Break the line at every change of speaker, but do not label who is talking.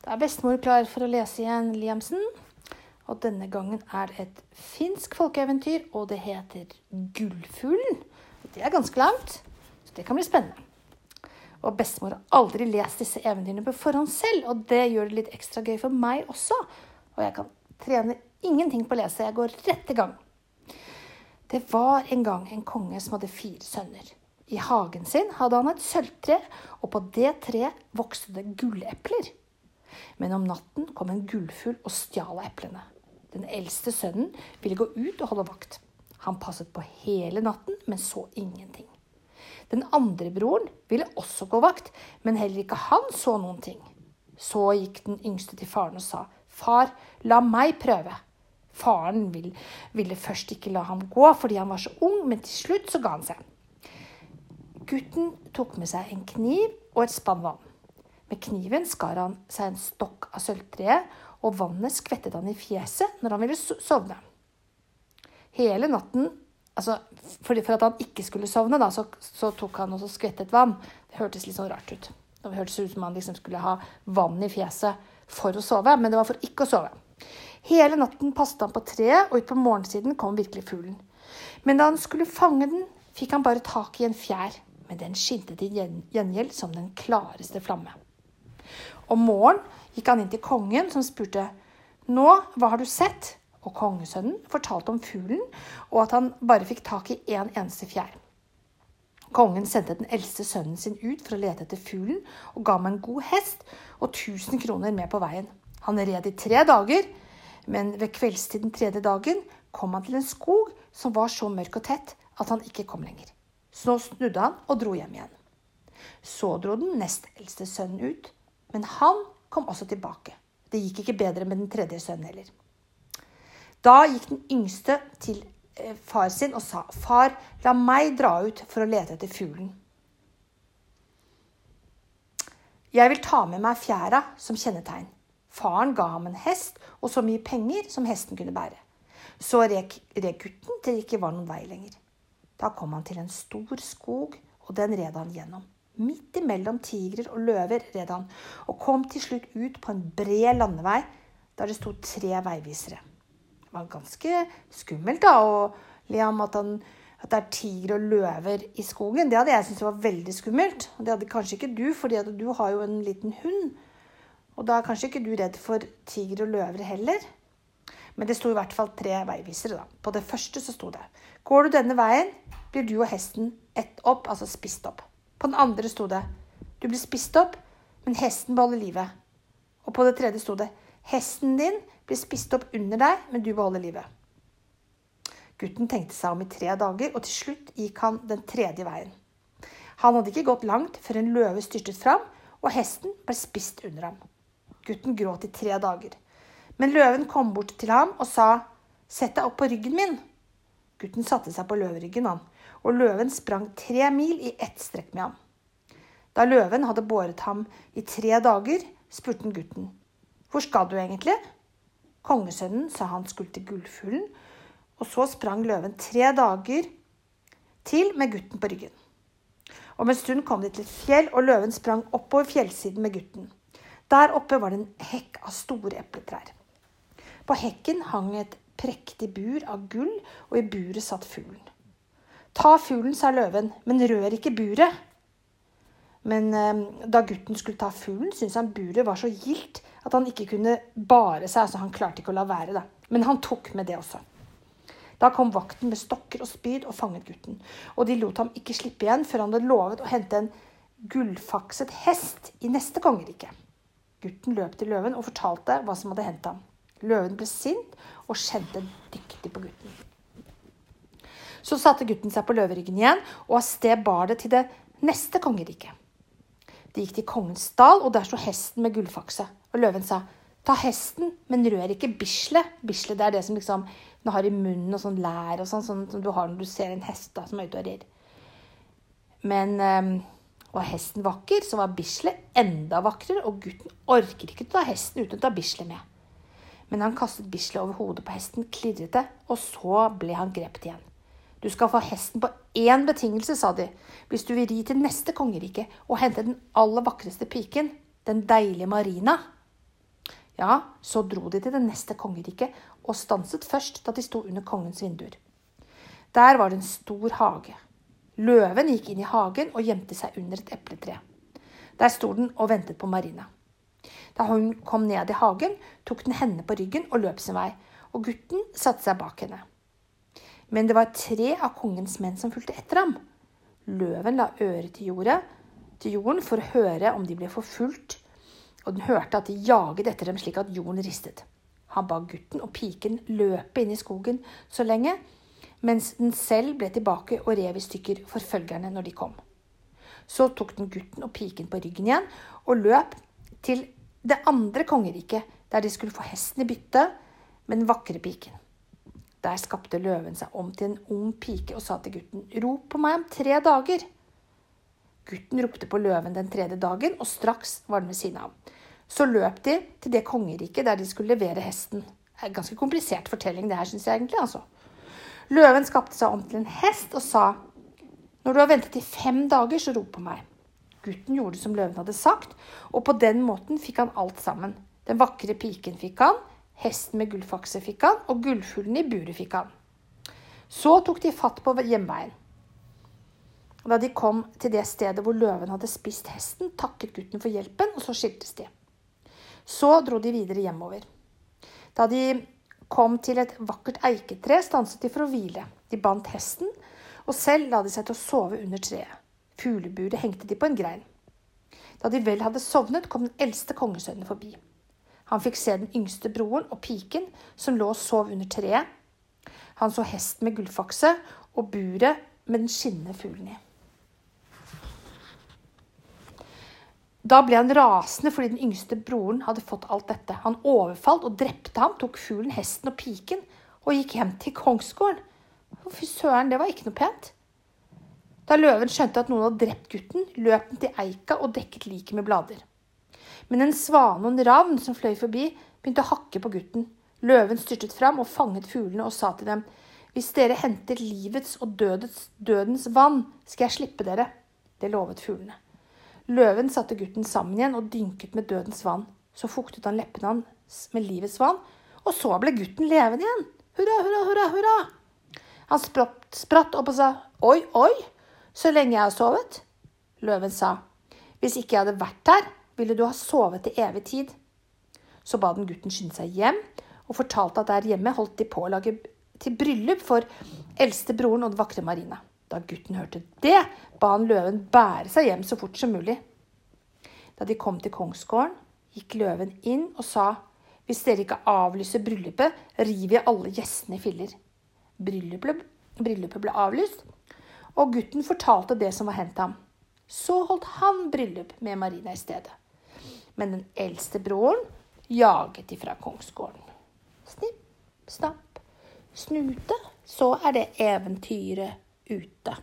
Da er bestemor klar for å lese igjen Liamsen. Og denne gangen er det et finsk folkeeventyr, og det heter Gullfuglen. Det er ganske langt, så det kan bli spennende. Og bestemor har aldri lest disse eventyrene på forhånd selv, og det gjør det litt ekstra gøy for meg også. Og jeg kan trene ingenting på å lese, jeg går rett i gang. Det var en gang en konge som hadde fire sønner. I hagen sin hadde han et sølvtre, og på det treet vokste det gullepler. Men om natten kom en gullfugl og stjal eplene. Den eldste sønnen ville gå ut og holde vakt. Han passet på hele natten, men så ingenting. Den andre broren ville også gå vakt, men heller ikke han så noen ting. Så gikk den yngste til faren og sa, Far, la meg prøve. Faren ville, ville først ikke la ham gå fordi han var så ung, men til slutt så ga han seg. Gutten tok med seg en kniv og et spann vann. Med kniven skar han seg en stokk av sølvtreet, og vannet skvettet han i fjeset når han ville sovne. Hele natten altså, for, at han ikke skulle sovne, da, så, så tok han også skvettet vann. Det hørtes litt sånn rart ut. Det hørtes ut som han liksom skulle ha vann i fjeset for å sove, men det var for ikke å sove. Hele natten passet han på treet, og utpå morgensiden kom virkelig fuglen. Men da han skulle fange den, fikk han bare tak i en fjær, men den skinte til gjengjeld som den klareste flamme. Om morgenen gikk han inn til kongen, som spurte, Nå, hva har du sett? og kongesønnen fortalte om fuglen, og at han bare fikk tak i én en eneste fjær. Kongen sendte den eldste sønnen sin ut for å lete etter fuglen, og ga meg en god hest og 1000 kroner med på veien. Han red i tre dager, men ved kveldstid den tredje dagen kom han til en skog som var så mørk og tett at han ikke kom lenger. Så snudde han og dro hjem igjen. Så dro den nest eldste sønnen ut, men han kom også tilbake. Det gikk ikke bedre med den tredje sønnen heller. Da gikk den yngste til eh, far sin og sa, 'Far, la meg dra ut for å lete etter fuglen.' 'Jeg vil ta med meg fjæra som kjennetegn.' Faren ga ham en hest og så mye penger som hesten kunne bære. Så rek, rek gutten til det ikke var noen vei lenger. Da kom han til en stor skog, og den red han gjennom. Midt imellom tigrer og løver red han, og kom til slutt ut på en bred landevei der det sto tre veivisere Det var ganske skummelt, da. Og Liam, at, han, at det er tigre og løver i skogen, det hadde jeg syntes var veldig skummelt. Og det hadde kanskje ikke du, fordi du har jo en liten hund. Og da er kanskje ikke du redd for tigre og løver heller. Men det sto i hvert fall tre veivisere, da. På det første så sto det Går du denne veien, blir du og hesten ett opp, altså spist opp. På den andre sto det Du blir spist opp, men hesten beholder livet. Og på det tredje sto det Hesten din blir spist opp under deg, men du beholder livet. Gutten tenkte seg om i tre dager, og til slutt gikk han den tredje veien. Han hadde ikke gått langt før en løve styrtet fram, og hesten ble spist under ham. Gutten gråt i tre dager. Men løven kom bort til ham og sa, 'Sett deg opp på ryggen min.' Gutten satte seg på løveryggen, han, og løven sprang tre mil i ett strekk med ham. Da løven hadde båret ham i tre dager, spurte han gutten, 'Hvor skal du egentlig?' Kongesønnen sa han skulle til Gullfuglen, og så sprang løven tre dager til med gutten på ryggen. Om en stund kom de til et fjell, og løven sprang oppover fjellsiden med gutten. Der oppe var det en hekk av store epletrær. På hekken hang et prektig bur av gull, og i buret satt fuglen. Ta fuglen, sa løven, men rør ikke buret. Men eh, da gutten skulle ta fuglen, syntes han buret var så gildt at han ikke kunne bare seg. altså Han klarte ikke å la være, da. Men han tok med det også. Da kom vakten med stokker og spyd og fanget gutten. Og de lot ham ikke slippe igjen før han hadde lovet å hente en gullfakset hest i neste kongerike. Gutten løp til løven og fortalte hva som hadde hendt ham. Løven ble sint og skjente dyktig på gutten. Så satte gutten seg på løveryggen igjen, og av sted bar det til det neste kongeriket. De gikk til kongens dal, og der sto hesten med gullfakse. Og løven sa, ta hesten, men rør ikke bislet. Bislet det er det som liksom den har i munnen og sånn lær og sånn, sånn som du har når du ser en hest da, som er ute og rir. Men um, var hesten vakker, så var bislet enda vakrere, og gutten orker ikke å ta hesten uten å ta bislet med. Men han kastet bislet over hodet på hesten, klirret det, og så ble han grepet igjen. Du skal få hesten på én betingelse, sa de, hvis du vil ri til neste kongerike og hente den aller vakreste piken, den deilige Marina. Ja, så dro de til det neste kongeriket og stanset først da de sto under kongens vinduer. Der var det en stor hage. Løven gikk inn i hagen og gjemte seg under et epletre. Der sto den og ventet på Marina. Da hun kom ned i hagen, tok den henne på ryggen og løp sin vei, og gutten satte seg bak henne. Men det var tre av kongens menn som fulgte etter ham. Løven la øret til, jordet, til jorden for å høre om de ble forfulgt, og den hørte at de jaget etter dem slik at jorden ristet. Han ba gutten og piken løpe inn i skogen så lenge, mens den selv ble tilbake og rev i stykker forfølgerne når de kom. Så tok den gutten og piken på ryggen igjen og løp til det andre kongeriket, der de skulle få hesten i bytte med den vakre piken. Der skapte løven seg om til en ung pike og sa til gutten, rop på meg om tre dager. Gutten ropte på løven den tredje dagen, og straks var den ved siden av. Så løp de til det kongeriket der de skulle levere hesten. Det er en ganske komplisert fortelling, det her, syns jeg egentlig. altså. Løven skapte seg om til en hest og sa, når du har ventet i fem dager, så rop på meg. Gutten gjorde som løven hadde sagt, og på den måten fikk han alt sammen. Den vakre piken fikk han, Hesten med gullfakse fikk han, og gullfuglen i buret fikk han. Så tok de fatt på hjemveien. Da de kom til det stedet hvor løven hadde spist hesten, takket gutten for hjelpen, og så skiltes de. Så dro de videre hjemover. Da de kom til et vakkert eiketre, stanset de for å hvile. De bandt hesten, og selv la de seg til å sove under treet. Fugleburet hengte de på en grein. Da de vel hadde sovnet, kom den eldste kongesønnen forbi. Han fikk se den yngste broren og piken som lå og sov under treet. Han så hesten med gullfakse og buret med den skinnende fuglen i. Da ble han rasende fordi den yngste broren hadde fått alt dette. Han overfalt og drepte ham, tok fuglen, hesten og piken og gikk hjem til kongsgården. Fy søren, det var ikke noe pent. Da løven skjønte at noen hadde drept gutten, løp den til eika og dekket liket med blader. Men en svane og en ravn som fløy forbi, begynte å hakke på gutten. Løven styrtet fram og fanget fuglene og sa til dem, hvis dere henter livets og dødets, dødens vann, skal jeg slippe dere. Det lovet fuglene. Løven satte gutten sammen igjen og dynket med dødens vann. Så fuktet han leppene hans med livets vann, og så ble gutten levende igjen. Hurra, hurra, hurra, hurra! Han spratt, spratt opp og sa oi, oi, så lenge jeg har sovet. Løven sa hvis ikke jeg hadde vært her, ville du ha sovet til evig tid? Så ba den gutten skynde seg hjem, og fortalte at der hjemme holdt de på å lage til bryllup for eldstebroren og den vakre Marina. Da gutten hørte det, ba han løven bære seg hjem så fort som mulig. Da de kom til kongsgården, gikk løven inn og sa, hvis dere ikke avlyser bryllupet, river jeg alle gjestene i filler. Bryllupet, bryllupet ble avlyst, og gutten fortalte det som var hendt ham. Så holdt han bryllup med Marina i stedet men den eldste broren jaget ifra kongsgården. Snipp, snapp, snute, så er det eventyret ute.